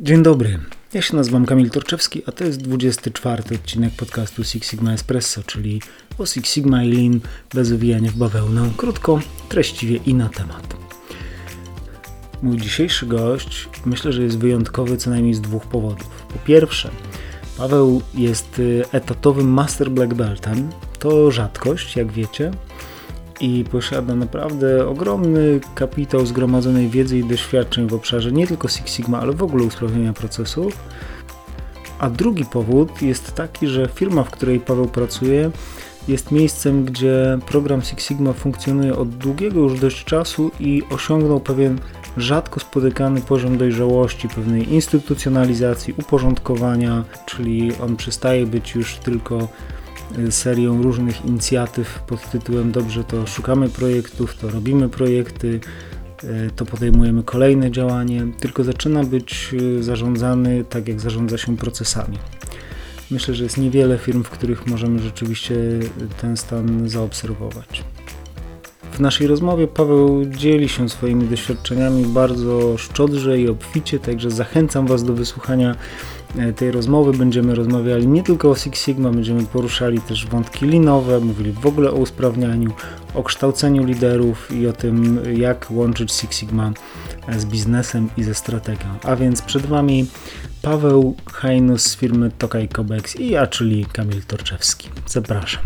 Dzień dobry. Ja się nazywam Kamil Torczewski, a to jest 24 odcinek podcastu Six Sigma Espresso, czyli o Six Sigma i Lean bez owijania w bawełnę, krótko, treściwie i na temat. Mój dzisiejszy gość myślę, że jest wyjątkowy co najmniej z dwóch powodów. Po pierwsze, Paweł jest y, etatowym Master Black Beltem. To rzadkość, jak wiecie, i posiada naprawdę ogromny kapitał zgromadzonej wiedzy i doświadczeń w obszarze nie tylko Six Sigma, ale w ogóle usprawnienia procesów. A drugi powód jest taki, że firma, w której Paweł pracuje, jest miejscem, gdzie program Six Sigma funkcjonuje od długiego już dość czasu i osiągnął pewien rzadko spotykany poziom dojrzałości, pewnej instytucjonalizacji, uporządkowania, czyli on przestaje być już tylko serią różnych inicjatyw pod tytułem Dobrze to szukamy projektów, to robimy projekty, e, to podejmujemy kolejne działanie, tylko zaczyna być e, zarządzany tak, jak zarządza się procesami. Myślę, że jest niewiele firm, w których możemy rzeczywiście ten stan zaobserwować. W naszej rozmowie Paweł dzieli się swoimi doświadczeniami bardzo szczodrze i obficie, także zachęcam Was do wysłuchania tej rozmowy. Będziemy rozmawiali nie tylko o Six Sigma, będziemy poruszali też wątki linowe, mówili w ogóle o usprawnianiu, o kształceniu liderów i o tym, jak łączyć Six Sigma e, z biznesem i ze strategią. A więc przed Wami Paweł Hajnus z firmy Tokaj Kobex i ja, czyli Kamil Torczewski. Zapraszam.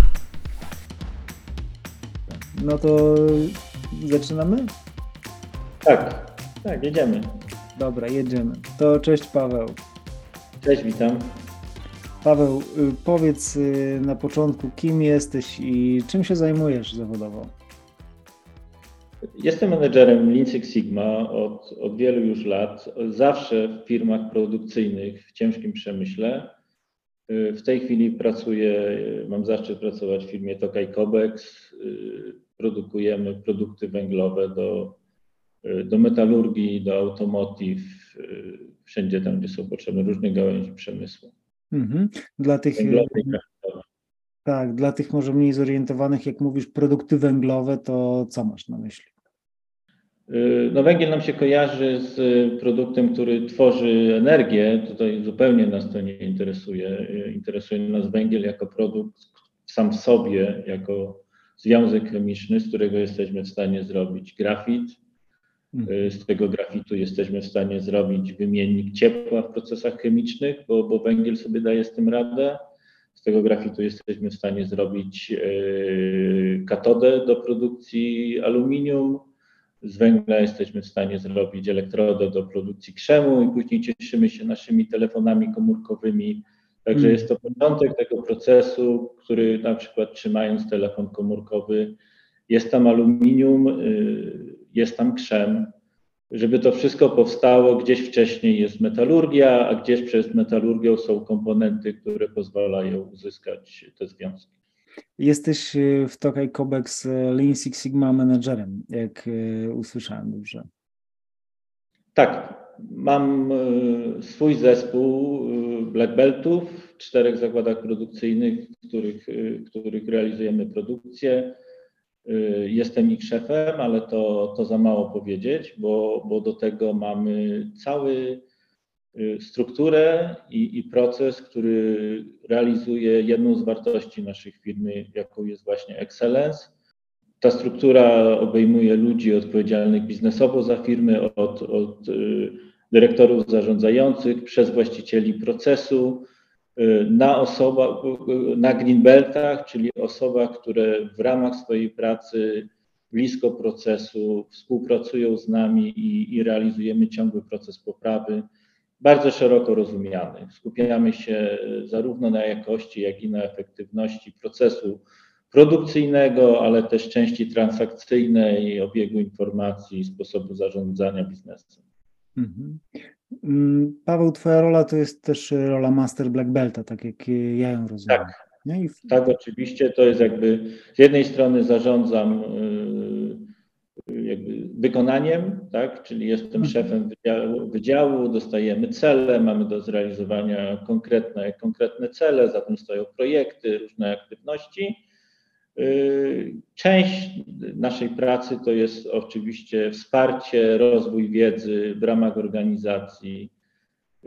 No to zaczynamy? Tak, tak, jedziemy. Dobra, jedziemy. To cześć Paweł. Cześć, witam. Paweł, y, powiedz y, na początku, kim jesteś i czym się zajmujesz zawodowo? Jestem menedżerem Lean Six Sigma od, od wielu już lat. Zawsze w firmach produkcyjnych, w ciężkim przemyśle. Y, w tej chwili pracuję, mam zaszczyt pracować w firmie Tokaj Kobex produkujemy produkty węglowe do, do metalurgii, do automotive, wszędzie tam, gdzie są potrzebne różne gałęzi przemysłu. Mhm. Dla tych, tak, dla tych może mniej zorientowanych, jak mówisz, produkty węglowe, to co masz na myśli? No węgiel nam się kojarzy z produktem, który tworzy energię. Tutaj zupełnie nas to nie interesuje. Interesuje nas węgiel jako produkt sam w sobie, jako związek chemiczny, z którego jesteśmy w stanie zrobić grafit. Mhm. Z tego grafitu jesteśmy w stanie zrobić wymiennik ciepła w procesach chemicznych, bo, bo węgiel sobie daje z tym radę. Z tego grafitu jesteśmy w stanie zrobić e, katodę do produkcji aluminium. Z węgla jesteśmy w stanie zrobić elektrodę do produkcji krzemu i później cieszymy się naszymi telefonami komórkowymi Także mm. jest to początek tego procesu, który na przykład trzymając telefon komórkowy, jest tam aluminium, y, jest tam krzem. Żeby to wszystko powstało, gdzieś wcześniej jest metalurgia, a gdzieś przez metalurgię są komponenty, które pozwalają uzyskać te związki. Jesteś y, w Tokaj Cobex y, Lean Six Sigma menedżerem, jak usłyszałem dobrze. Tak, mam swój zespół black beltów, w czterech zakładach produkcyjnych, w których, y, których realizujemy produkcję. Y, jestem ich szefem, ale to, to za mało powiedzieć, bo, bo do tego mamy cały y, strukturę i, i proces, który realizuje jedną z wartości naszej firmy, jaką jest właśnie excellence. Ta struktura obejmuje ludzi odpowiedzialnych biznesowo za firmy, od, od dyrektorów zarządzających, przez właścicieli procesu, na osobach, na greenbeltach, czyli osobach, które w ramach swojej pracy blisko procesu współpracują z nami i, i realizujemy ciągły proces poprawy, bardzo szeroko rozumiany. Skupiamy się zarówno na jakości, jak i na efektywności procesu produkcyjnego, ale też części transakcyjnej, obiegu informacji, sposobu zarządzania biznesem. Mm, Paweł, Twoja rola to jest też rola Master Black Belta, tak jak ja ją rozumiem. Tak, w... tak oczywiście. To jest jakby z jednej strony zarządzam y, jakby wykonaniem, tak, czyli jestem mhm. szefem wydziału, wydziału, dostajemy cele, mamy do zrealizowania konkretne, konkretne cele, za tym stoją projekty, różne aktywności część naszej pracy to jest oczywiście wsparcie, rozwój wiedzy w ramach organizacji.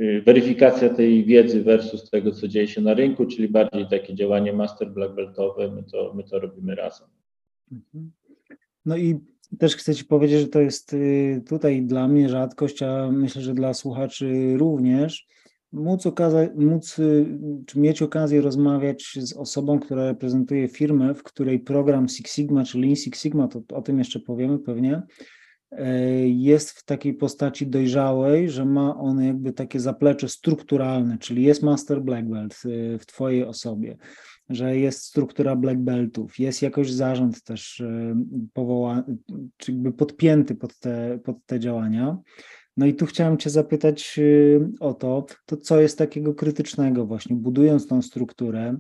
y, weryfikacja tej wiedzy versus tego, co dzieje się na rynku, czyli bardziej takie działanie master black beltowe, my to, my to robimy razem. Mhm. No i też chcę Ci powiedzieć, że to jest y, tutaj dla mnie rzadkość, a myślę, że dla słuchaczy również, móc, okazać, móc y, czy mieć okazję rozmawiać z osobą, która reprezentuje firmę, w której program Six Sigma czy Lean Six Sigma, to o tym jeszcze powiemy pewnie, e, jest w takiej postaci dojrzałej, że ma on jakby takie zaplecze strukturalne, czyli jest Master Black Belt y, w Twojej osobie że jest struktura black beltów, jest jakoś zarząd też y, powołany, czy jakby podpięty pod te, pod te działania. No i tu chciałem Cię zapytać y, o to, to co jest takiego krytycznego właśnie, budując tą strukturę,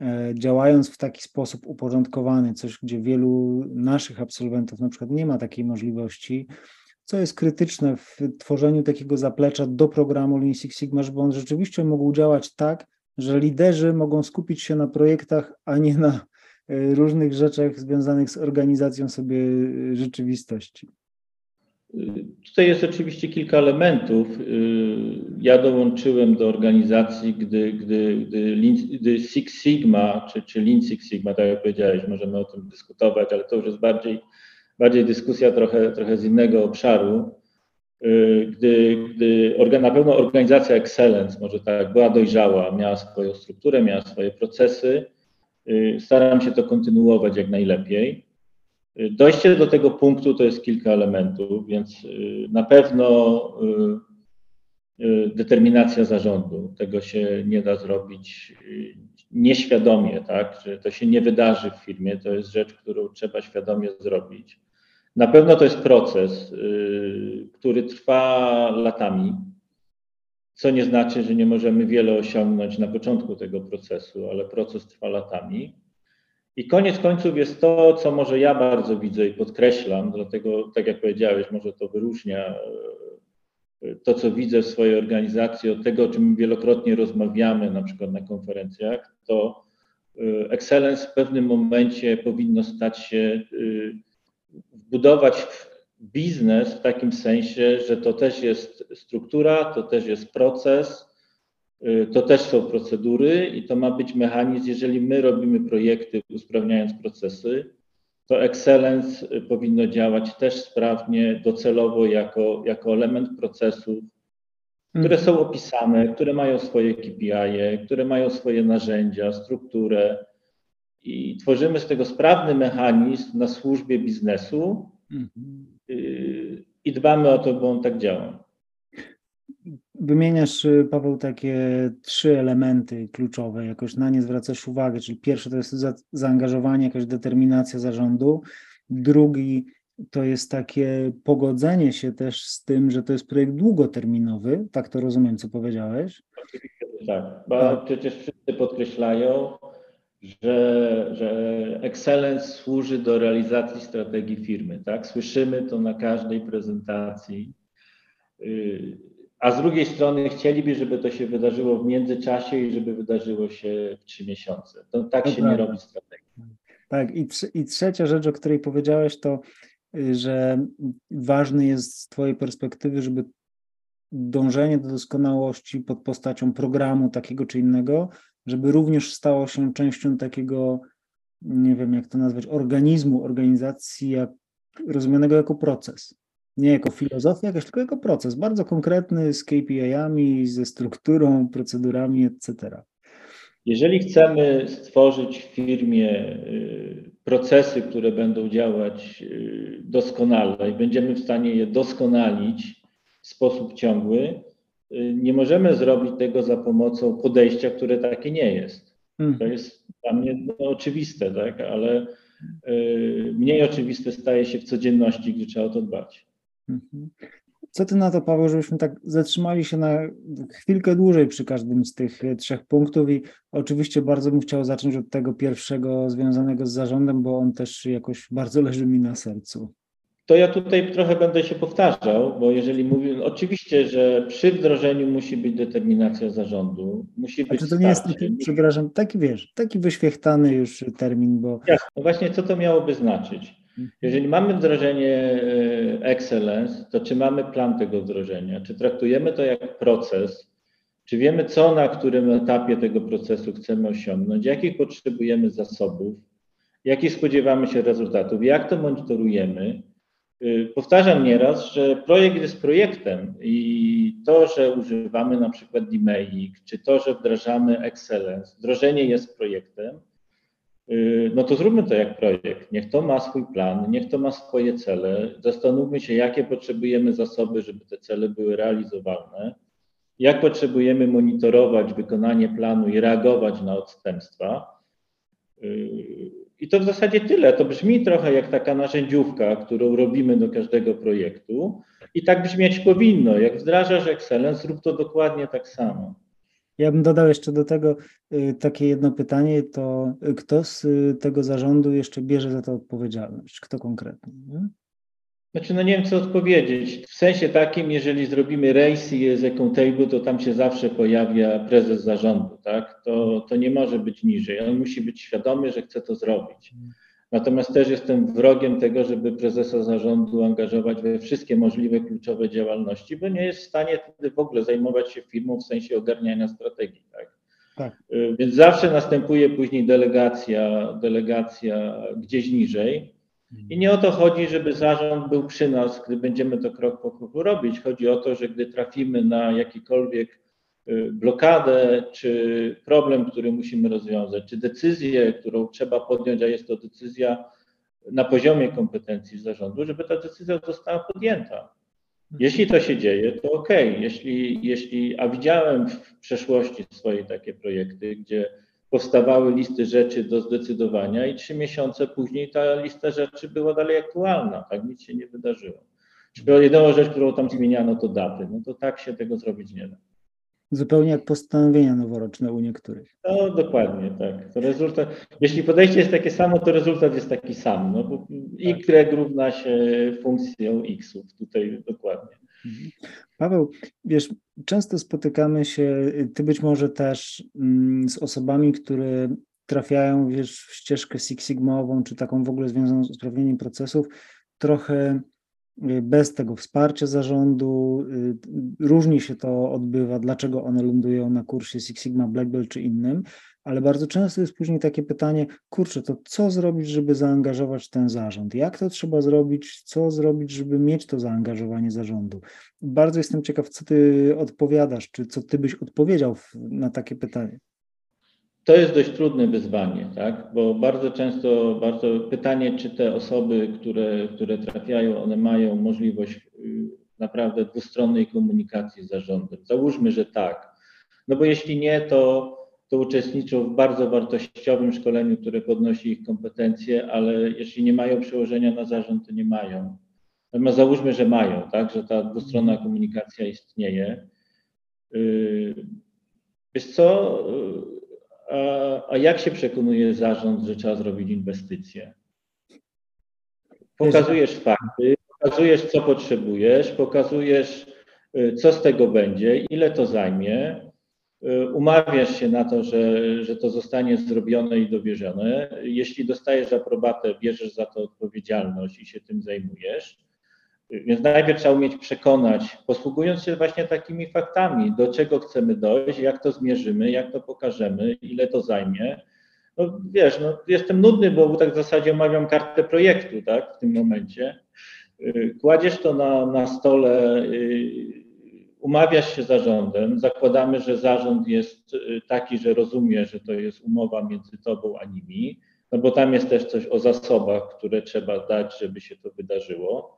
e, działając w taki sposób uporządkowany, coś, gdzie wielu naszych absolwentów na przykład nie ma takiej możliwości, co jest krytyczne w tworzeniu takiego zaplecza do programu Lean Six Sigma, żeby on rzeczywiście mógł działać tak, że liderzy mogą skupić się na projektach, a nie na e, różnych rzeczach związanych z organizacją sobie e, rzeczywistości. Tutaj jest oczywiście kilka elementów. Ja dołączyłem do organizacji, gdy, gdy, gdy, gdy Six Sigma, czy, czy Lean Six Sigma, tak jak powiedziałeś, możemy o tym dyskutować, ale to już jest bardziej, bardziej dyskusja trochę, trochę z innego obszaru. Gdy, gdy na pewno organizacja Excellence, może tak, była dojrzała, miała swoją strukturę, miała swoje procesy, staram się to kontynuować jak najlepiej. Dojście do tego punktu to jest kilka elementów, więc y, na pewno y, y, determinacja zarządu. Tego się nie da zrobić nieświadomie, tak? Że to się nie wydarzy w firmie, to jest rzecz, którą trzeba świadomie zrobić. Na pewno to jest proces, który trwa latami, co nie znaczy, że nie możemy wiele osiągnąć na początku tego procesu, ale proces trwa latami. I koniec końców jest to, co może ja bardzo widzę i podkreślam, dlatego, tak jak powiedziałeś, może to wyróżnia e, to, co widzę w swojej organizacji, od tego, o czym wielokrotnie rozmawiamy, na przykład na konferencjach, to e, excellence w pewnym momencie powinno stać się, e, budować biznes w takim sensie, że to też jest struktura, to też jest proces, to też są procedury i to ma być mechanizm, jeżeli my robimy projekty usprawniając procesy, to excellence y, powinno działać też sprawnie, docelowo jako, jako element procesów, które są opisane, które mają swoje KPI, które mają swoje narzędzia, strukturę i tworzymy z tego sprawny mechanizm na służbie biznesu mhm. y, i dbamy o to, bo on tak działa. Wymieniasz, y, Paweł, takie trzy elementy kluczowe, jakoś na nie zwracasz uwagę, czyli pierwsze to jest za, zaangażowanie, jakaś determinacja zarządu, drugi to jest takie pogodzenie się też z tym, że to jest projekt długoterminowy, tak to rozumiem, co powiedziałeś? Oczywiście, tak, bo tak. przecież wszyscy podkreślają, że, że excellence służy do realizacji strategii firmy, tak? Słyszymy to na każdej prezentacji. Y, a z drugiej strony chcieliby, żeby to się wydarzyło w międzyczasie i żeby wydarzyło się w trzy miesiące. To tak się nie robi strategii. Tak, i, i trzecia rzecz, o której powiedziałeś, to, y, że ważny jest z Twojej perspektywy, żeby dążenie do doskonałości pod postacią programu takiego czy innego, żeby również stało się częścią takiego, nie wiem jak to nazwać, organizmu, organizacji jak, rozumianego jako proces nie jako filozofia jakaś, tylko jako proces bardzo konkretny z KPI-ami, ze strukturą, procedurami, etc. Jeżeli chcemy stworzyć w firmie y, procesy, które będą działać y, doskonale i będziemy w stanie je doskonalić w sposób ciągły, y, nie możemy zrobić tego za pomocą podejścia, które takie nie jest. Hmm. To jest dla mnie no, oczywiste, tak? ale mniej oczywiste staje się w codzienności, gdzie trzeba o to dbać. Mhm. Co ty na to, Paweł, żebyśmy tak zatrzymali się na chwilkę dłużej przy każdym z tych e, trzech punktów i oczywiście bardzo bym chciał zacząć od tego pierwszego związanego z zarządem, bo on też jakoś bardzo leży mi na sercu. To ja tutaj trochę będę się powtarzał, bo jeżeli mówię, oczywiście, że przy wdrożeniu musi być determinacja zarządu, musi być. Czy to nie jest taki, przepraszam, taki wiesz, taki wyświechtany już termin, bo. Jasne, no właśnie co to miałoby znaczyć? Jeżeli mamy wdrożenie e, Excellence, to czy mamy plan tego wdrożenia? Czy traktujemy to jak proces, Czy wiemy, co na którym etapie tego procesu chcemy osiągnąć, jakich potrzebujemy zasobów, jakich spodziewamy się rezultatów, jak to monitorujemy. Y, powtarzam nieraz, że projekt jest projektem i to, że używamy na przykład Dimeic, czy to, że wdrażamy Excellence, wdrożenie jest projektem, no to zróbmy to jak projekt. Niech to ma swój plan, niech to ma swoje cele. Zastanówmy się, jakie potrzebujemy zasoby, żeby te cele były realizowalne jak potrzebujemy monitorować wykonanie planu i reagować na odstępstwa. Yy, I to w zasadzie tyle. To brzmi trochę jak taka narzędziówka, którą robimy do każdego projektu. I tak brzmieć powinno. Jak wdrażasz Excellence, rób to dokładnie tak samo. Ja bym dodał jeszcze do tego y, takie jedno pytanie, to kto z y, tego zarządu jeszcze bierze za to odpowiedzialność? Kto konkretnie? Nie? Znaczy, no nie wiem, co odpowiedzieć. W sensie takim, jeżeli zrobimy race i jest accountable, to tam się zawsze pojawia prezes zarządu, tak? To, to nie może być niżej. On musi być świadomy, że chce to zrobić. Natomiast też jestem wrogiem tego, żeby prezesa zarządu angażować we wszystkie możliwe kluczowe działalności, bo nie jest w stanie wtedy w ogóle zajmować się firmą w sensie ogarniania strategii, tak? tak. Y, więc zawsze następuje później delegacja, delegacja gdzieś niżej. I nie o to chodzi, żeby zarząd był przy nas, gdy będziemy to krok po kroku robić. Chodzi o to, że gdy trafimy na jakikolwiek blokadę, czy problem, który musimy rozwiązać, czy decyzję, którą trzeba podjąć, a jest to decyzja na poziomie kompetencji zarządu, żeby ta decyzja została podjęta. Jeśli to się dzieje, to ok. Jeśli, jeśli, a widziałem w przeszłości swoje takie projekty, gdzie powstawały listy rzeczy do zdecydowania i trzy miesiące później ta lista rzeczy była dalej aktualna, tak nic się nie wydarzyło. Jedyną rzecz, którą tam zmieniano, to daty. No to tak się tego zrobić nie da. Zupełnie jak postanowienia noworoczne u niektórych. No dokładnie, tak. To rezultat, jeśli podejście jest takie samo, to rezultat jest taki sam. No bo y tak. równa się funkcją x-ów, tutaj dokładnie. Mhm. Paweł, wiesz, często spotykamy się, ty być może też mm, z osobami, które trafiają, wiesz, w ścieżkę Six Sigmową, czy taką w ogóle związaną z usprawnieniem procesów, trochę y, bez tego wsparcia zarządu. Y, różnie się to odbywa, dlaczego one lądują na kursie Six Sigma Black Belt czy innym, ale bardzo często jest później takie pytanie, kurczę, to co zrobić, żeby zaangażować ten zarząd? Jak to trzeba zrobić? Co zrobić, żeby mieć to zaangażowanie zarządu? Bardzo jestem ciekaw, co ty odpowiadasz, czy co ty byś odpowiedział na takie pytanie. To jest dość trudne wyzwanie, tak? bo bardzo często bardzo pytanie, czy te osoby, które, które trafiają, one mają możliwość y, naprawdę dwustronnej komunikacji z zarządem. Załóżmy, że tak. No bo jeśli nie, to to uczestniczą w bardzo wartościowym szkoleniu, które podnosi ich kompetencje, ale jeśli nie mają przełożenia na zarząd, to nie mają. Natomiast załóżmy, że mają, tak, że ta dwustronna komunikacja istnieje. Yy, wiesz co, a, jak się przekonuje zarząd, że trzeba zrobić inwestycje? Pokazujesz fakty, pokazujesz, co potrzebujesz, pokazujesz, yy, co z tego będzie, ile to zajmie, Y, umawiasz się na to, że, że to zostanie zrobione i dowierzone. Jeśli dostajesz aprobatę, bierzesz za to odpowiedzialność i się tym zajmujesz. Y, więc najpierw trzeba umieć przekonać, posługując się właśnie takimi faktami, do czego chcemy dojść, jak to zmierzymy, jak to pokażemy, ile to zajmie. No wiesz, no, jestem nudny, bo tak w zasadzie omawiam kartę projektu, tak, w tym momencie. Y, kładziesz to na, na stole umawiasz się z zarządem, zakładamy, że zarząd jest y, taki, że rozumie, że to jest umowa między tobą a nimi, no bo tam jest też coś o zasobach, które trzeba dać, żeby się to wydarzyło.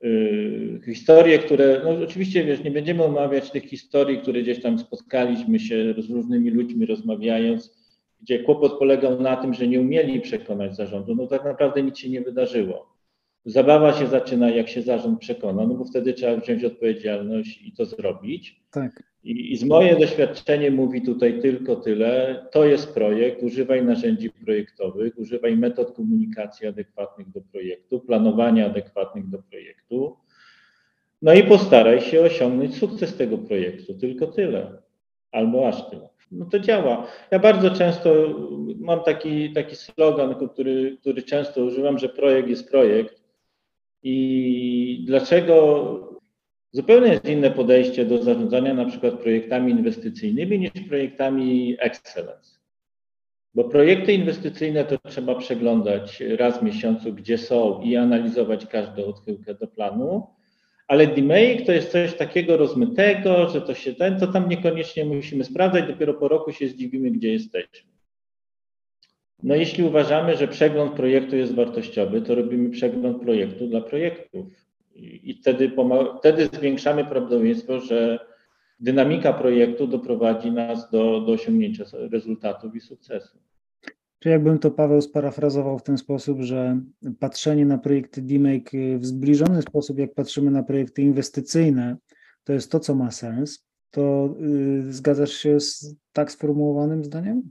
Yy, historie, które, no oczywiście wiesz, nie będziemy omawiać tych historii, które gdzieś tam spotkaliśmy się z różnymi ludźmi rozmawiając, gdzie kłopot polegał na tym, że nie umieli przekonać zarządu, no tak naprawdę nic się nie wydarzyło. Zabawa się zaczyna, jak się zarząd przekona, no bo wtedy trzeba wziąć odpowiedzialność i to zrobić. Tak. I, I z moje doświadczenie mówi tutaj tylko tyle. To jest projekt, używaj narzędzi projektowych, używaj metod komunikacji adekwatnych do projektu, planowania adekwatnych do projektu. No i postaraj się osiągnąć sukces tego projektu, tylko tyle, albo aż tyle. No to działa. Ja bardzo często mam taki, taki slogan, który, który często używam, że projekt jest projekt, i dlaczego Zupełnie jest inne podejście do zarządzania na przykład projektami inwestycyjnymi niż projektami excellence. Bo projekty inwestycyjne to trzeba przeglądać raz w miesiącu, gdzie są i analizować każdą odchyłkę do planu, ale DMAIC to jest coś takiego rozmytego, że to się ten, to tam niekoniecznie musimy sprawdzać, dopiero po roku się zdziwimy, gdzie jesteśmy. No jeśli uważamy, że przegląd projektu jest wartościowy, to robimy przegląd projektu dla projektów i, wtedy, wtedy zwiększamy prawdopodobieństwo, że dynamika projektu doprowadzi nas do, do osiągnięcia rezultatów i sukcesu. Czy jakbym to Paweł sparafrazował w ten sposób, że patrzenie na projekty DMake w zbliżony sposób, jak patrzymy na projekty inwestycyjne, to jest to, co ma sens, to yy, zgadzasz się z tak sformułowanym zdaniem?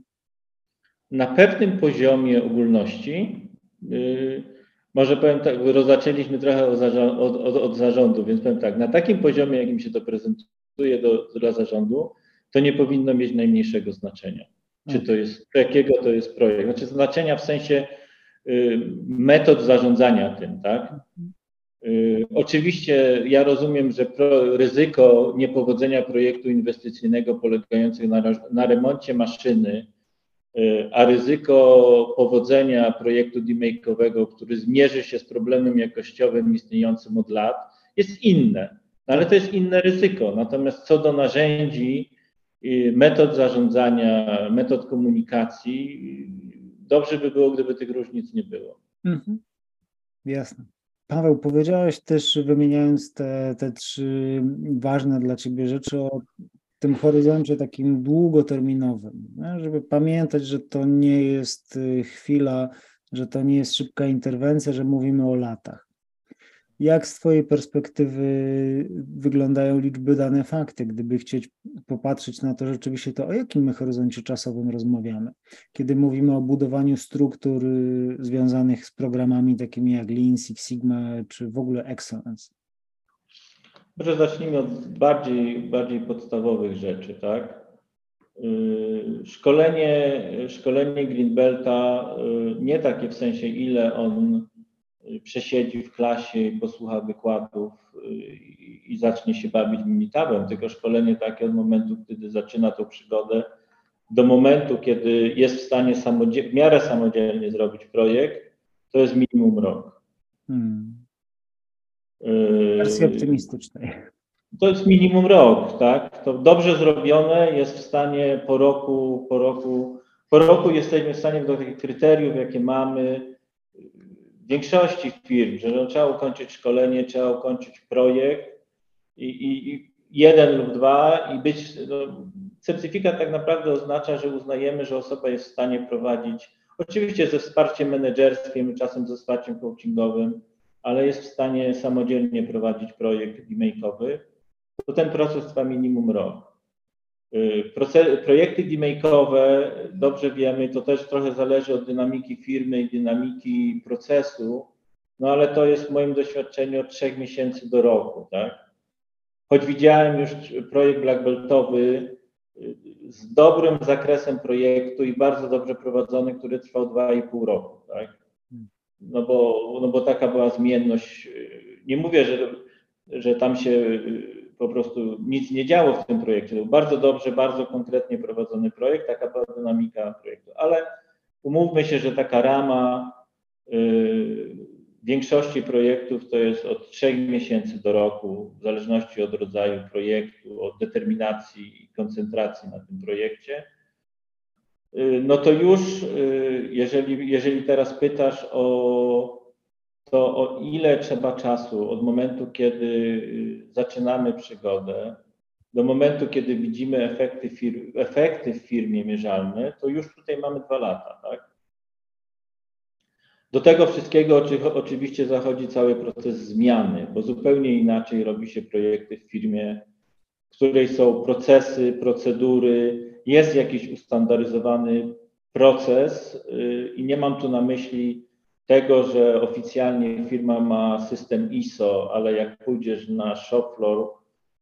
Na pewnym poziomie ogólności, yy, może powiem tak, zaczęliśmy trochę od, od, od, zarządu, więc powiem tak, na takim poziomie, jakim się to prezentuje do, dla zarządu, to nie powinno mieć najmniejszego znaczenia czy to jest, jakiego to jest projekt. Znaczy znaczenia w sensie y, metod zarządzania tym, tak? Y, oczywiście ja rozumiem, że pro, ryzyko niepowodzenia projektu inwestycyjnego polegającego na, na remoncie maszyny, a ryzyko powodzenia projektu demake'owego, który zmierzy się z problemem jakościowym istniejącym od lat, jest inne. No ale to jest inne ryzyko. Natomiast co do narzędzi, metod zarządzania, metod komunikacji. Dobrze by było, gdyby tych różnic nie było. Mhm. Jasne. Paweł, powiedziałeś też, wymieniając te, te trzy ważne dla Ciebie rzeczy, o tym horyzoncie takim długoterminowym, żeby pamiętać, że to nie jest y, chwila, że to nie jest szybka interwencja, że mówimy o latach. Jak z Twojej perspektywy wyglądają liczby, dane, fakty? Gdyby chcieć popatrzeć na to rzeczywiście, to o jakim my horyzoncie czasowym rozmawiamy? Kiedy mówimy o budowaniu struktur y, związanych z programami takimi jak Lean, Six Sigma czy w ogóle Excellence? Może zacznijmy od bardziej, bardziej podstawowych rzeczy, tak? Y, szkolenie, szkolenie Greenbelta y, nie takie w sensie, ile on przesiedzi w klasie i posłucha wykładów y, i zacznie się bawić minitabem, tylko szkolenie takie od momentu, kiedy zaczyna tą przygodę, do momentu, kiedy jest w stanie w miarę samodzielnie zrobić projekt, to jest minimum rok. Hmm. Y, Wersji optymistycznej. To jest minimum rok, tak? To dobrze zrobione jest w stanie po roku, po roku, po roku jesteśmy w stanie do tych kryteriów, jakie mamy, większości firm, że no, trzeba ukończyć szkolenie, trzeba ukończyć projekt i, i, i jeden lub dwa i być. No, certyfikat tak naprawdę oznacza, że uznajemy, że osoba jest w stanie prowadzić, oczywiście ze wsparciem menedżerskim, czasem ze wsparciem coachingowym, ale jest w stanie samodzielnie prowadzić projekt e-mailkowy, to ten proces trwa minimum rok. Y, projekty demake'owe, dobrze wiemy, to też trochę zależy od dynamiki firmy i dynamiki procesu, no ale to jest w moim doświadczeniu od trzech miesięcy do roku, tak? Choć widziałem już projekt Black Beltowy y, z dobrym zakresem projektu i bardzo dobrze prowadzony, który trwał 2,5 roku, tak? No bo, no bo taka była zmienność. Y, nie mówię, że, że tam się po prostu nic nie działo w tym projekcie. To był bardzo dobrze, bardzo konkretnie prowadzony projekt, taka była dynamika projektu. Ale umówmy się, że taka rama yy, większości projektów to jest od trzech miesięcy do roku, w zależności od rodzaju projektu, od determinacji i koncentracji na tym projekcie. Yy, no to już, yy, jeżeli, jeżeli teraz pytasz o to o ile trzeba czasu od momentu, kiedy y, zaczynamy przygodę, do momentu, kiedy widzimy efekty, fir efekty w firmie mierzalne, to już tutaj mamy dwa lata, tak? Do tego wszystkiego oczywiście zachodzi cały proces zmiany, bo zupełnie inaczej robi się projekty w firmie, w której są procesy, procedury, jest jakiś ustandaryzowany proces y, i nie mam tu na myśli tego, że oficjalnie firma ma system ISO, ale jak pójdziesz na shop floor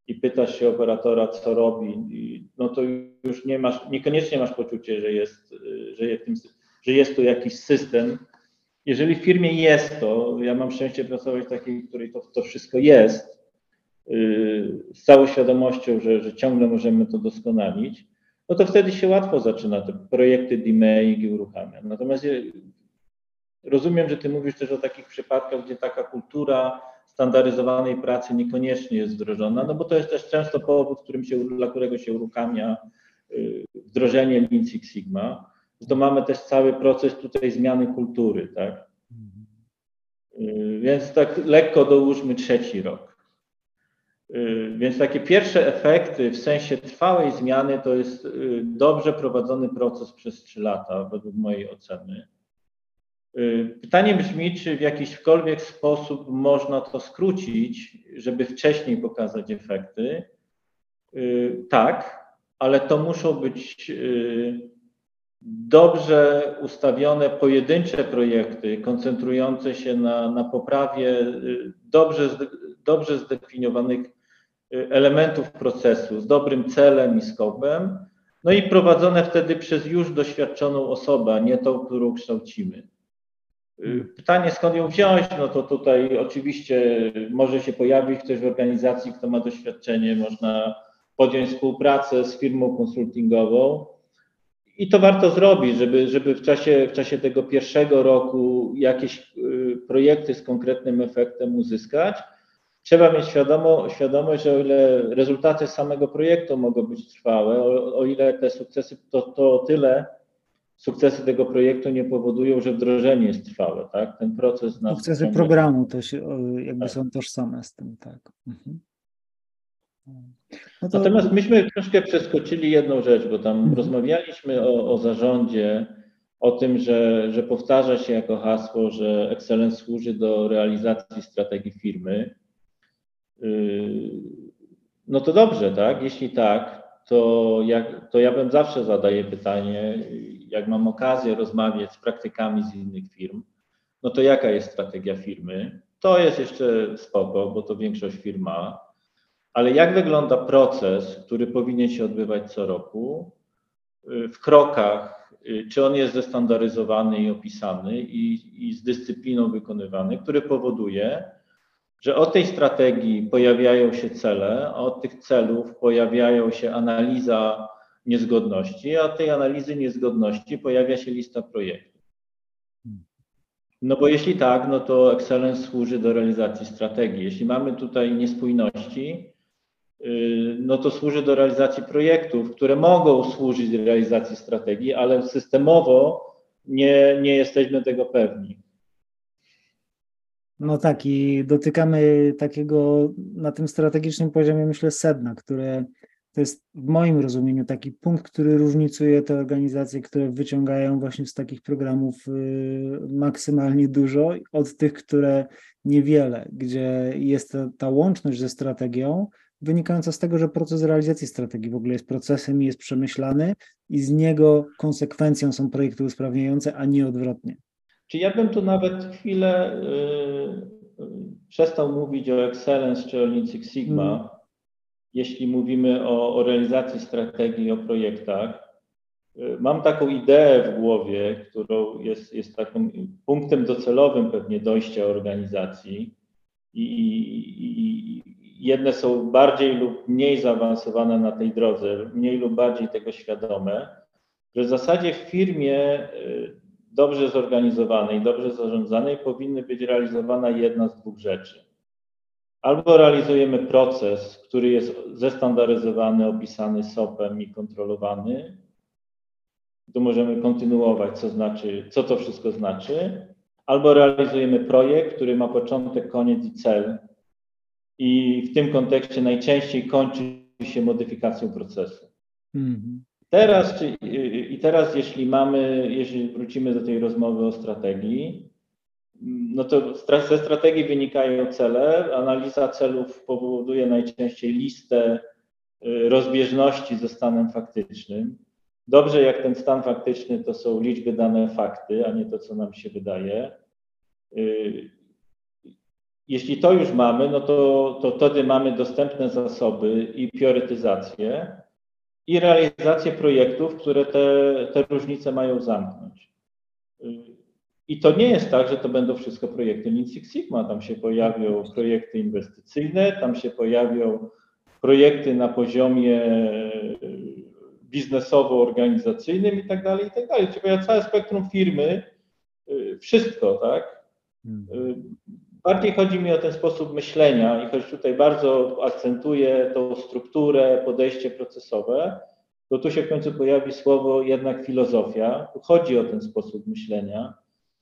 i pytasz się operatora, co robi, no to już nie masz, niekoniecznie masz poczucie, że jest, że jest, że jest jakiś system. Jeżeli w firmie jest to, ja mam szczęście pracować w takiej, w której to, to wszystko jest, z całą świadomością, że, że ciągle możemy to doskonalić, no to wtedy się łatwo zaczyna te projekty DMAIG i uruchamia. Natomiast rozumiem, że ty mówisz też o takich przypadkach, gdzie taka kultura standaryzowanej pracy niekoniecznie jest wdrożona, no bo to jest też często powód, którym się, dla którego się uruchamia y, wdrożenie Lean Six Sigma. To mamy też cały proces tutaj zmiany kultury, tak? Y, więc tak lekko dołóżmy trzeci rok. Y, więc takie pierwsze efekty w sensie trwałej zmiany to jest dobrze prowadzony proces przez trzy lata, według mojej oceny. Y, pytanie brzmi, czy w jakiśkolwiek sposób można to skrócić, żeby wcześniej pokazać efekty? Y, tak, ale to muszą być y, dobrze ustawione pojedyncze projekty, koncentrujące się na, na poprawie dobrze, dobrze zdefiniowanych elementów procesu z dobrym celem i skopem, no i prowadzone wtedy przez już doświadczoną osobę, a nie tą, którą kształcimy. Y, pytanie, skąd ją wziąć? No to tutaj oczywiście może się pojawić ktoś w organizacji, kto ma doświadczenie, można podjąć współpracę z firmą konsultingową. I to warto zrobić, żeby, żeby w, czasie, w czasie tego pierwszego roku jakieś y, projekty z konkretnym efektem uzyskać. Trzeba mieć świadomo, świadomość, że o ile rezultaty samego projektu mogą być trwałe, o, o ile te sukcesy to, to tyle sukcesy tego projektu nie powodują, że wdrożenie jest trwałe, tak? Ten proces na Sukcesy ciągle... programu to się jakby tak. są tożsame z tym, tak. Mhm. No to... Natomiast myśmy troszkę przeskoczyli jedną rzecz, bo tam mhm. rozmawialiśmy o, o zarządzie, o tym, że, że powtarza się jako hasło, że excellence służy do realizacji strategii firmy. Yy, no to dobrze, tak? Jeśli tak, to, jak, to ja bym zawsze zadaję pytanie, jak mam okazję rozmawiać z praktykami z innych firm, no to jaka jest strategia firmy? To jest jeszcze spoko, bo to większość firm ma, ale jak wygląda proces, który powinien się odbywać co roku y, w krokach, y, czy on jest zestandaryzowany i opisany i, i z dyscypliną wykonywany, który powoduje, że od tej strategii pojawiają się cele, a od tych celów pojawiają się analiza niezgodności, a od tej analizy niezgodności pojawia się lista projektów. No bo jeśli tak, no to Excellence służy do realizacji strategii. Jeśli mamy tutaj niespójności, y, no to służy do realizacji projektów, które mogą służyć do realizacji strategii, ale systemowo nie, nie jesteśmy tego pewni. No tak, i dotykamy takiego na tym strategicznym poziomie, myślę, sedna, które to jest w moim rozumieniu taki punkt, który różnicuje te organizacje, które wyciągają właśnie z takich programów y, maksymalnie dużo, od tych, które niewiele, gdzie jest ta, ta łączność ze strategią, wynikająca z tego, że proces realizacji strategii w ogóle jest procesem i jest przemyślany i z niego konsekwencją są projekty usprawniające, a nie odwrotnie. Czy ja bym tu nawet chwilę yy, przestał mówić o Excellence czy o Lean Six Sigma, mm. jeśli mówimy o, o realizacji strategii, o projektach. Yy, mam taką ideę w głowie, którą jest, jest takim punktem docelowym pewnie dojścia organizacji i, i, i jedne są bardziej lub mniej zaawansowane na tej drodze, mniej lub bardziej tego świadome, że w zasadzie w firmie dobrze zorganizowanej, dobrze zarządzanej powinny być realizowana jedna z dwóch rzeczy. Albo realizujemy proces, który jest zestandaryzowany, opisany SOP-em i kontrolowany. Tu możemy kontynuować, co znaczy, co to wszystko znaczy. Albo realizujemy projekt, który ma początek, koniec i cel. I w tym kontekście najczęściej kończy się modyfikacją procesu. -hmm. Teraz, czy, i teraz, jeśli mamy, jeśli wrócimy do tej rozmowy o strategii, no to ze strategii wynikają cele. Analiza celów powoduje najczęściej listę y, rozbieżności ze stanem faktycznym. Dobrze, jak ten stan faktyczny to są liczby, dane, fakty, a nie to, co nam się wydaje. Y, jeśli to już mamy, no to, to wtedy mamy dostępne zasoby i priorytetyzację i realizację projektów, które te, te różnice mają zamknąć. I to nie jest tak, że to będą wszystko projekty Lean Six Sigma. Tam się pojawią projekty inwestycyjne, tam się pojawią projekty na poziomie biznesowo-organizacyjnym i tak dalej, i tak dalej. Czyli całe spektrum firmy, y, wszystko, tak? Mhm. Bardziej chodzi mi o ten sposób myślenia i choć tutaj bardzo akcentuję tą strukturę, podejście procesowe, to tu się w końcu pojawi słowo jednak filozofia. Tu chodzi o ten sposób myślenia,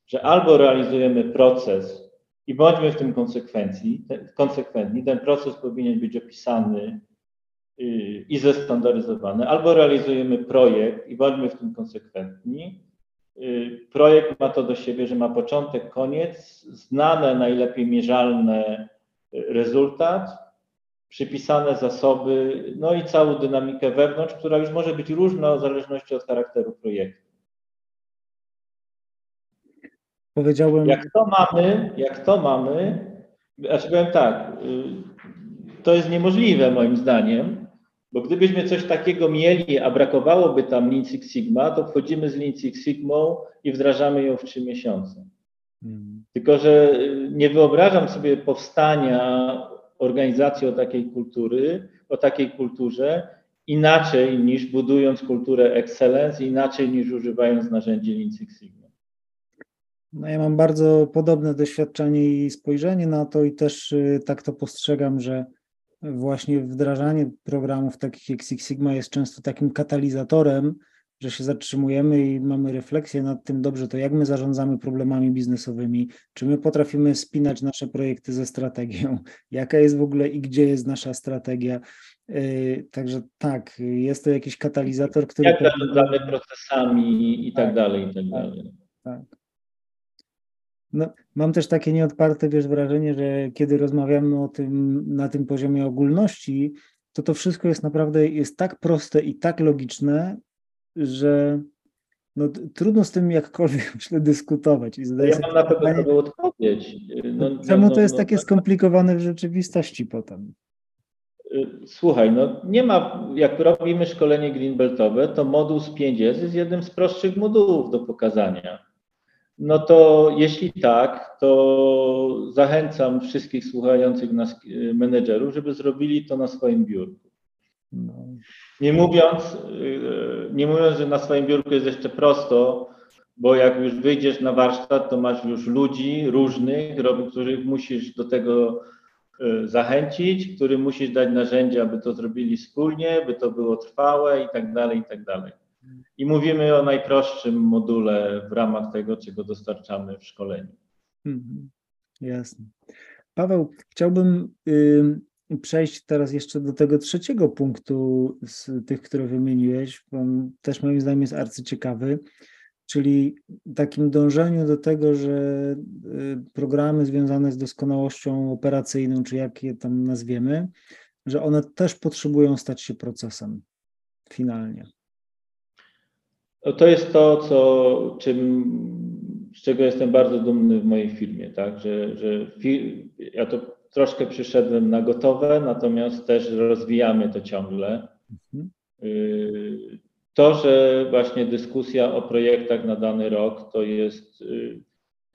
że albo realizujemy proces i bądźmy w tym konsekwencji, konsekwentni, ten proces powinien być opisany Y, i zestandaryzowane, albo realizujemy projekt i bądźmy w tym konsekwentni. Y, projekt ma to do siebie, że ma początek, koniec, znane, najlepiej mierzalne y, rezultat, przypisane zasoby, no i całą dynamikę wewnątrz, która już może być różna w zależności od charakteru projektu. Powiedziałbym. Jak to mamy, jak to mamy, znaczy powiem tak, to jest niemożliwe moim zdaniem, bo gdybyśmy coś takiego mieli, a brakowałoby tam Lean Six Sigma, to wchodzimy z Lean Six Sigmą i wdrażamy ją w trzy miesiące. Hmm. Tylko, że y, nie wyobrażam sobie powstania organizacji o takiej kultury, o takiej kulturze inaczej niż budując kulturę excellence, inaczej niż używając narzędzi Lean Six Sigma. No ja mam bardzo podobne doświadczenie i spojrzenie na to i też y, tak to postrzegam, że właśnie wdrażanie programów takich jak Six Sigma jest często takim katalizatorem, że się zatrzymujemy i mamy refleksję nad tym, dobrze, to jak my zarządzamy problemami biznesowymi, czy my potrafimy spinać nasze projekty ze strategią, jaka jest w ogóle i gdzie jest nasza strategia. Yy, także tak, jest to jakiś katalizator, który. Jak zarządzamy procesami i tak, tak dalej, i tak, tak dalej. Tak. No, mam też takie nieodparte wiesz, wrażenie, że kiedy rozmawiamy o tym na tym poziomie ogólności, to to wszystko jest naprawdę jest tak proste i tak logiczne, że no, trudno z tym jakkolwiek myślę dyskutować. I ja mam na pytanie, odpowiedź. No, no, czemu no, to jest no, takie tak. skomplikowane w rzeczywistości potem? Y, słuchaj, no nie ma, jak robimy szkolenie greenbeltowe, to moduł z 5S jest jednym z prostszych modułów do pokazania. No to jeśli tak, to zachęcam wszystkich słuchających nas y, menedżerów, żeby zrobili to na swoim biurku. No. Nie mówiąc, y, nie mówiąc, że na swoim biurku jest jeszcze prosto, bo jak już wyjdziesz na warsztat, to masz już ludzi różnych, których musisz do tego y, zachęcić, którym musisz dać narzędzia, aby to zrobili wspólnie, by to było trwałe i tak dalej, i tak dalej. I mówimy o najprostszym module w ramach tego, czego dostarczamy w szkoleniu. Mhm. Jasne. Paweł, chciałbym y, przejść teraz jeszcze do tego trzeciego punktu z tych, które wymieniłeś. On też moim zdaniem jest arcyciekawy, czyli takim dążeniu do tego, że y, programy związane z doskonałością operacyjną, czy jak je tam nazwiemy, że one też potrzebują stać się procesem finalnie. No to jest to, co, czym, z czego jestem bardzo dumny w mojej firmie, tak? że, że ja to troszkę przyszedłem na gotowe, natomiast też rozwijamy to ciągle. Mhm. Y, to, że właśnie dyskusja o projektach na dany rok to jest y,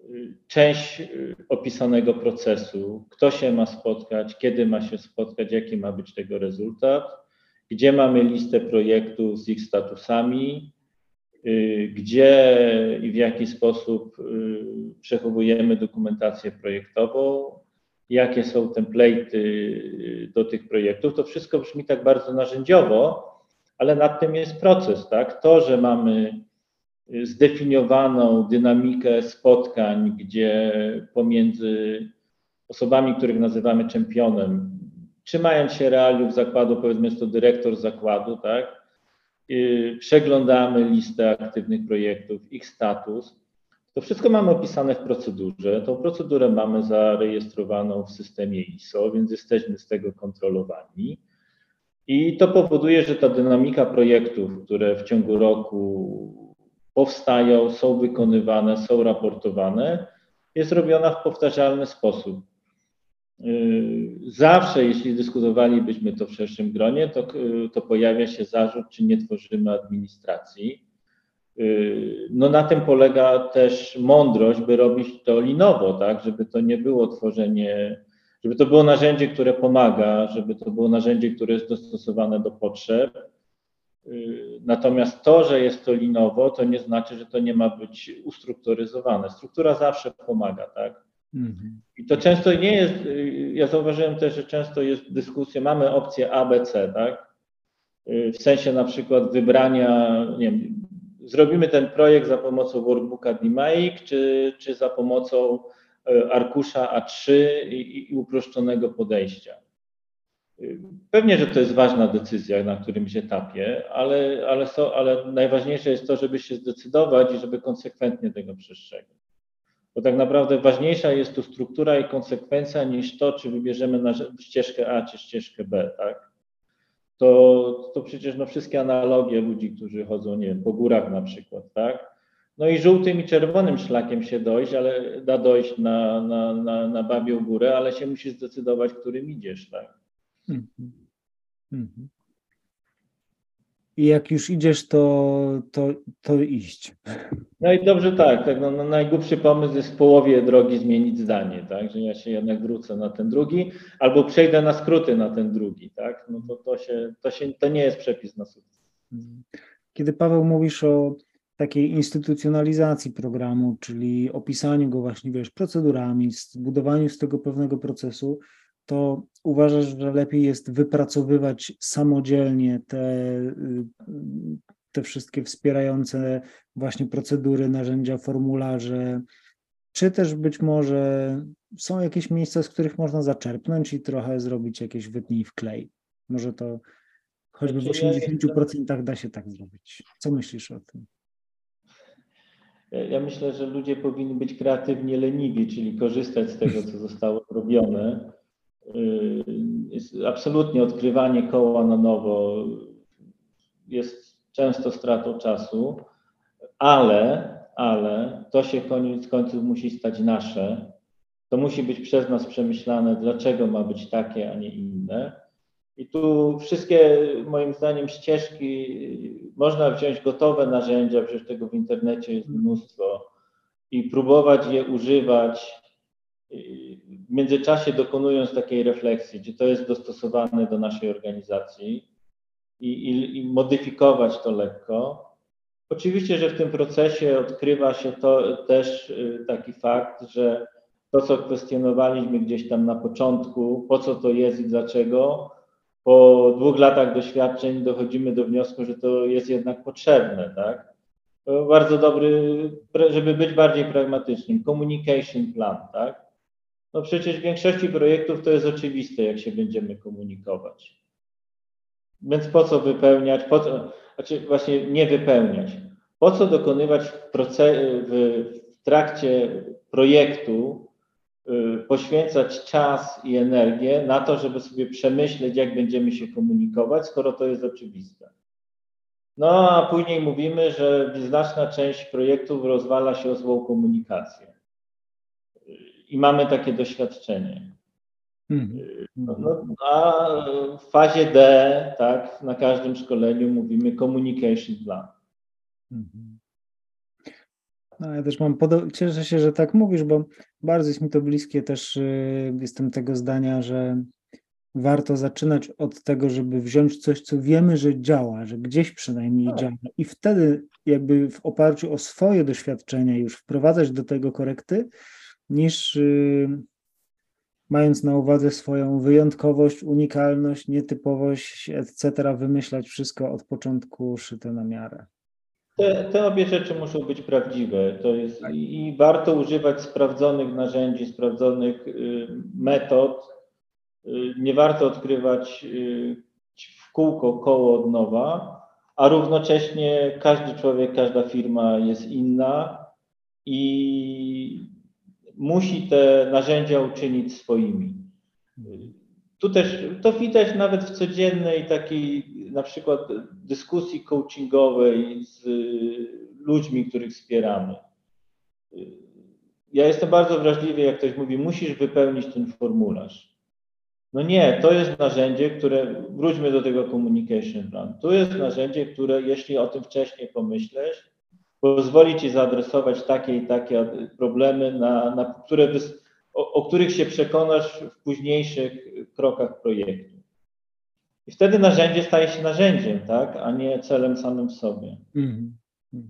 y, część opisanego procesu, kto się ma spotkać, kiedy ma się spotkać, jaki ma być tego rezultat, gdzie mamy listę projektów z ich statusami, gdzie i w jaki sposób y, przechowujemy dokumentację projektową, jakie są template'y y, do tych projektów. To wszystko brzmi tak bardzo narzędziowo, ale nad tym jest proces, tak? To, że mamy zdefiniowaną dynamikę spotkań, gdzie pomiędzy osobami, których nazywamy czempionem, trzymając się realiów zakładu, powiedzmy jest to dyrektor zakładu, tak? Y, przeglądamy listę aktywnych projektów, ich status. To wszystko mamy opisane w procedurze. Tą procedurę mamy zarejestrowaną w systemie ISO, więc jesteśmy z tego kontrolowani. I to powoduje, że ta dynamika projektów, które w ciągu roku powstają, są wykonywane, są raportowane, jest robiona w powtarzalny sposób. Y, zawsze, jeśli dyskutowalibyśmy to w szerszym gronie, to, y, to pojawia się zarzut, czy nie tworzymy administracji. No na tym polega też mądrość, by robić to linowo, tak, żeby to nie było tworzenie, żeby to było narzędzie, które pomaga, żeby to było narzędzie, które jest dostosowane do potrzeb. Natomiast to, że jest to linowo, to nie znaczy, że to nie ma być ustrukturyzowane. Struktura zawsze pomaga, tak? Mhm. I to często nie jest, ja zauważyłem też, że często jest dyskusja, mamy opcję A, B, C, tak? W sensie na przykład wybrania, nie wiem, zrobimy ten projekt za pomocą workbooka DMAIC, czy, czy za pomocą e, arkusza A3 i, i uproszczonego podejścia. Pewnie, że to jest ważna decyzja na którymś etapie, ale, ale, so, ale najważniejsze jest to, żeby się zdecydować i żeby konsekwentnie tego przestrzegać. Bo tak naprawdę ważniejsza jest tu struktura i konsekwencja niż to, czy wybierzemy na ścieżkę A czy ścieżkę B, tak? To, to przecież no, wszystkie analogie ludzi, którzy chodzą, nie wiem, po górach na przykład, tak? No i żółtym i czerwonym szlakiem się dojść, ale da dojść na, na, na, na babią górę, ale się musi zdecydować, którym idziesz, tak? Mm -hmm. I jak już idziesz, to, to, to iść. No i dobrze tak, tak no, no najgłupszy pomysł jest w połowie drogi zmienić zdanie, tak, że ja się jednak wrócę na ten drugi, albo przejdę na skróty na ten drugi, tak, no to, to, się, to, się, to nie jest przepis na sukces. Kiedy Paweł mówisz o takiej instytucjonalizacji programu, czyli opisaniu go właśnie, wiesz, procedurami, zbudowaniu z tego pewnego procesu, to uważasz, że lepiej jest wypracowywać samodzielnie te, y, te wszystkie wspierające właśnie procedury, narzędzia, formularze, czy też być może są jakieś miejsca, z których można zaczerpnąć i trochę zrobić jakieś wytnij w klej. Może to choćby w 80% da się tak zrobić. Co myślisz o tym? Ja myślę, że ludzie powinni być kreatywnie leniwi, czyli korzystać z tego, co zostało zrobione absolutnie odkrywanie koła na nowo jest często stratą czasu, ale, ale to się koniec końców musi stać nasze. To musi być przez nas przemyślane, dlaczego ma być takie, a nie inne. I tu wszystkie, moim zdaniem, ścieżki, można wziąć gotowe narzędzia, przecież tego w internecie jest mnóstwo, i próbować je używać w międzyczasie dokonując takiej refleksji, czy to jest dostosowane do naszej organizacji i, i, i modyfikować to lekko. Oczywiście, że w tym procesie odkrywa się to też y, taki fakt, że to, co kwestionowaliśmy gdzieś tam na początku, po co to jest i dlaczego, po dwóch latach doświadczeń dochodzimy do wniosku, że to jest jednak potrzebne, tak? Bardzo dobry, żeby być bardziej pragmatycznym, communication plan, tak? No przecież w większości projektów to jest oczywiste, jak się będziemy komunikować. Więc po co wypełniać, po co, znaczy właśnie nie wypełniać. Po co dokonywać w, w, w trakcie projektu, y, poświęcać czas i energię na to, żeby sobie przemyśleć, jak będziemy się komunikować, skoro to jest oczywiste. No a później mówimy, że znaczna część projektów rozwala się o złą komunikację i mamy takie doświadczenie. Mhm. No, no, a w fazie D, tak, na każdym szkoleniu mówimy communication plan. Mhm. No, ja też mam, cieszę się, że tak mówisz, bo bardzo jest mi to bliskie też, yy, jestem tego zdania, że warto zaczynać od tego, żeby wziąć coś, co wiemy, że działa, że gdzieś przynajmniej tak. działa i wtedy jakby w oparciu o swoje doświadczenia już wprowadzać do tego korekty, niż y, mając na uwadze swoją wyjątkowość, unikalność, nietypowość, etc., wymyślać wszystko od początku szyte na miarę. Te, te obie rzeczy muszą być prawdziwe. To jest, tak. I warto używać sprawdzonych narzędzi, sprawdzonych y, metod. Y, nie warto odkrywać w kółko koło od nowa, a równocześnie każdy człowiek, każda firma jest inna i musi te narzędzia uczynić swoimi. Tu też to widać nawet w codziennej takiej na przykład dyskusji coachingowej z ludźmi, których wspieramy. Ja jestem bardzo wrażliwy, jak ktoś mówi, musisz wypełnić ten formularz. No nie, to jest narzędzie, które, wróćmy do tego communication plan. To jest narzędzie, które jeśli o tym wcześniej pomyśleć, pozwoli Ci zaadresować takie i takie problemy, na, na które, o, o których się przekonasz w późniejszych krokach projektu. I wtedy narzędzie staje się narzędziem, tak, a nie celem samym w sobie. Mm -hmm.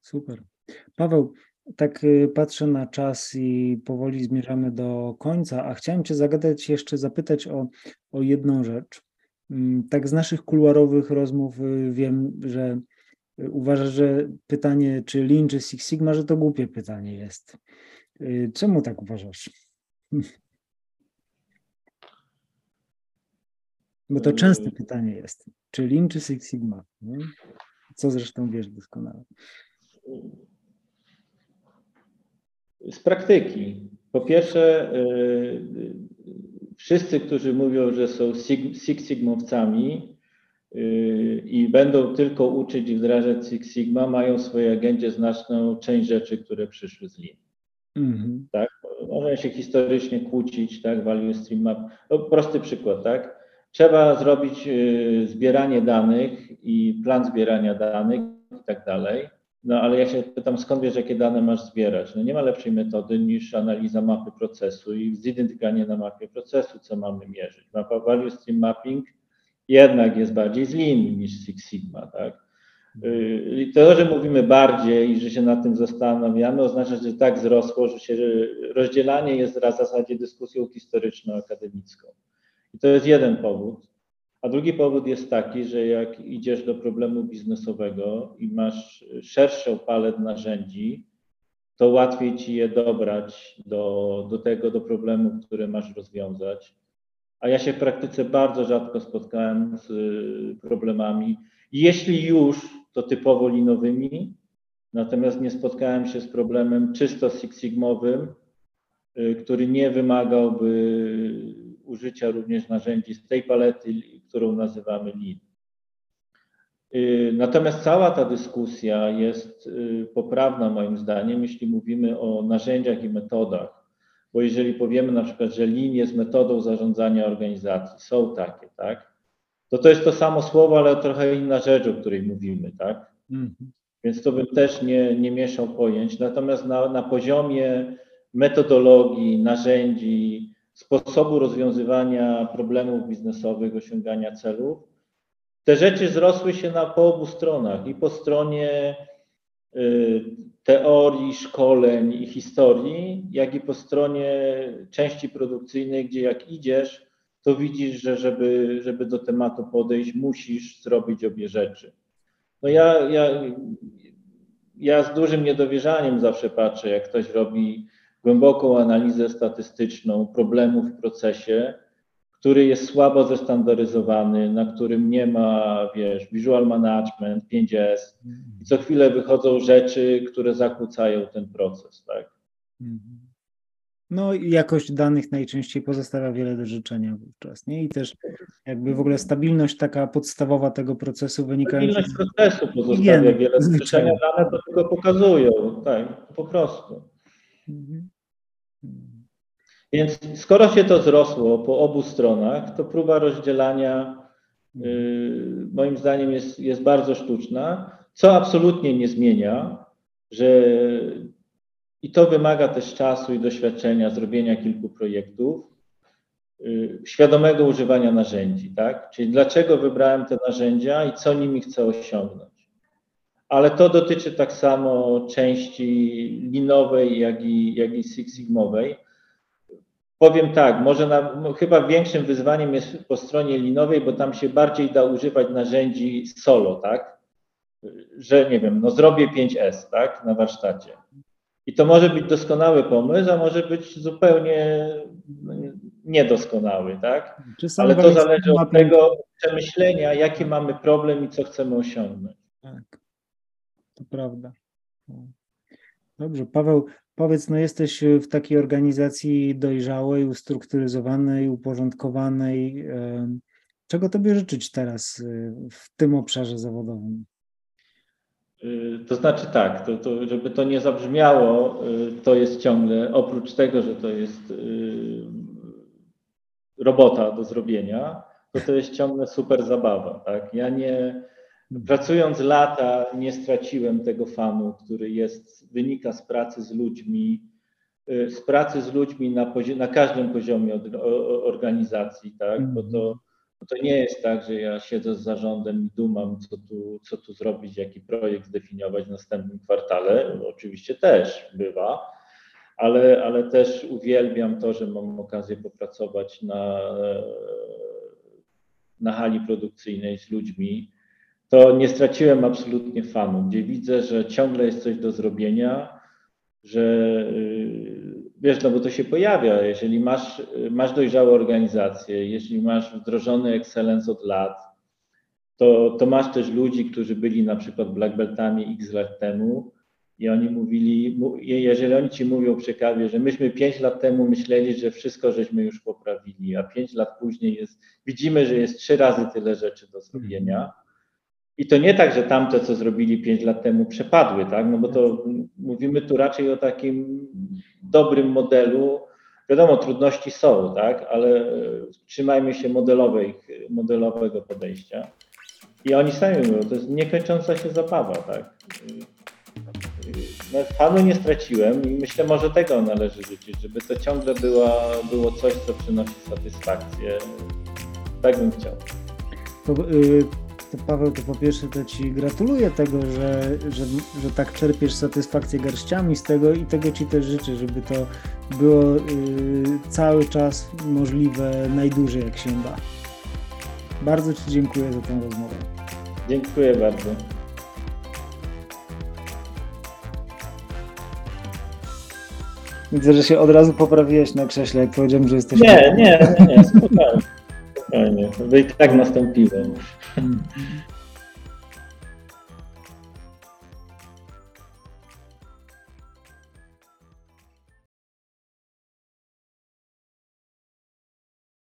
Super. Paweł, tak y, patrzę na czas i powoli zmierzamy do końca, a chciałem Cię zagadać jeszcze, zapytać o, o jedną rzecz. Mm, tak z naszych kuluarowych rozmów y, wiem, że y, uważasz, że pytanie, czy Lean, czy Six Sigma, że to głupie pytanie jest. Czemu tak uważasz? Bo to częste pytanie jest. Czy Lean, czy Six Sigma? Nie? Co zresztą wiesz doskonale. Z praktyki. Po pierwsze, y, wszyscy, którzy mówią, że są Six Sigmowcami y, i będą tylko uczyć i wdrażać Six Sigma, mają w swojej agendzie znaczną część rzeczy, które przyszły z Lean. Mm-hmm. Tak? Można się historycznie kłócić, tak? Value Stream Map. No, prosty przykład, tak? Trzeba zrobić y, zbieranie danych i plan zbierania danych i tak dalej. No ale ja się pytam, skąd wiesz, jakie dane masz zbierać? No nie ma lepszej metody niż analiza mapy procesu i zidentyfikowanie na mapie procesu, co mamy mierzyć. Mapa Value Stream Mapping jednak jest bardziej z linii niż Six Sigma, tak? Y, I to, że mówimy bardziej i że się nad tym zastanawiamy, oznacza, że tak wzrosło, że się rozdzielanie jest w zasadzie dyskusją historyczno-akademicką. I to jest jeden powód. A drugi powód jest taki, że jak idziesz do problemu biznesowego i masz szerszą palet narzędzi, to łatwiej ci je dobrać do, do tego, do problemu, który masz rozwiązać. A ja się w praktyce bardzo rzadko spotkałem z problemami. Jeśli już, to typowo linowymi, natomiast nie spotkałem się z problemem czysto Six Sigmowym, y, który nie wymagałby użycia również narzędzi z tej palety, którą nazywamy Lean. Y, natomiast cała ta dyskusja jest y, poprawna moim zdaniem, jeśli mówimy o narzędziach i metodach, bo jeżeli powiemy na przykład, że Lean jest metodą zarządzania organizacji, są takie, tak, to to jest to samo słowo, ale trochę inna rzecz, o której mówimy, tak. Mm -hmm. Więc to bym też nie, nie mieszał pojęć. Natomiast na, na poziomie metodologii, narzędzi, sposobu rozwiązywania problemów biznesowych, osiągania celów. Te rzeczy zrosły się na po obu stronach i po stronie teorii, szkoleń i historii, jak i po stronie części produkcyjnej, gdzie jak idziesz, to widzisz, że żeby, żeby do tematu podejść, musisz zrobić obie rzeczy. No ja, ja, ja z dużym niedowierzaniem zawsze patrzę, jak ktoś robi głęboką analizę statystyczną problemów w procesie, który jest słabo zestandaryzowany, na którym nie ma, wiesz, visual management, 5S i co chwilę wychodzą rzeczy, które zakłócają ten proces, tak? No i jakość danych najczęściej pozostawia wiele do życzenia wówczas, nie? I też jakby w ogóle stabilność taka podstawowa tego procesu wynikająca... Stabilność procesu pozostawia wiele do życzenia, dane to tylko pokazują, tak, po prostu. Mhm. Więc skoro się to zrosło po obu stronach, to próba rozdzielania yy, moim zdaniem jest, jest bardzo sztuczna, co absolutnie nie zmienia, że i to wymaga też czasu i doświadczenia, zrobienia kilku projektów, yy, świadomego używania narzędzi, tak? Czyli dlaczego wybrałem te narzędzia i co nimi chcę osiągnąć ale to dotyczy tak samo części linowej, jak i, jak i Six Sigmowej. Powiem tak, może na, chyba większym wyzwaniem jest po stronie linowej, bo tam się bardziej da używać narzędzi solo, tak? Że nie wiem, no zrobię 5S, tak, na warsztacie. I to może być doskonały pomysł, a może być zupełnie niedoskonały, tak? Ale to zależy od tego przemyślenia, jaki mamy problem i co chcemy osiągnąć. Tak to prawda. Dobrze, Paweł, powiedz, no jesteś w takiej organizacji dojrzałej, ustrukturyzowanej, uporządkowanej. Czego tobie życzyć teraz y, w tym obszarze zawodowym? Y, to znaczy tak, to, to, żeby to nie zabrzmiało, to jest ciągle, oprócz tego, że to jest robota do zrobienia, to to jest ciągle super zabawa. Tak? Ja nie, pracując lata nie straciłem tego fanu, który jest, wynika z pracy z ludźmi, y, z pracy z ludźmi na, na każdym poziomie organizacji, tak? Bo to, bo to nie jest tak, że ja siedzę z zarządem i dumam, co tu, co tu zrobić, jaki projekt zdefiniować w następnym kwartale. Oczywiście też bywa, ale, ale też uwielbiam to, że mam okazję popracować na, na hali produkcyjnej z ludźmi. To nie straciłem absolutnie fanu, gdzie widzę, że ciągle jest coś do zrobienia, że y, wiesz, no bo to się pojawia, jeżeli masz, masz dojrzałe organizacje, jeśli masz wdrożony excellence od lat, to, to masz też ludzi, którzy byli na przykład black beltami x lat temu i oni mówili, jeżeli oni ci mówią przy kawie, że myśmy 5 lat temu myśleli, że wszystko żeśmy już poprawili, a 5 lat później jest, widzimy, że jest trzy razy tyle rzeczy do zrobienia. I to nie tak, że tamte, co zrobili 5 lat temu, przepadły, tak? No bo to mówimy tu raczej o takim dobrym modelu. Wiadomo, trudności są, tak? Ale e, trzymajmy się modelowej, modelowego podejścia. I oni sami mówią, to jest niekończąca się zabawa, tak? No, fanu nie straciłem i myślę, może tego należy życzyć, żeby to ciągle była, było coś, co przynosi satysfakcję. Tak bym chciał. To, y, to Paweł, to po pierwsze to Ci gratuluję tego, że, że, że tak czerpiesz satysfakcję garściami z tego i tego Ci też życzę, żeby to było y, cały czas możliwe najdłużej jak się da. Bardzo Ci dziękuję za tę rozmowę. Dziękuję bardzo. Widzę, że się od razu poprawiłeś na krześle, jak powiedziałem, że jesteś... Nie, nie, nie, nie, spokojnie. spokojnie. To i tak nastąpiło. Mm. and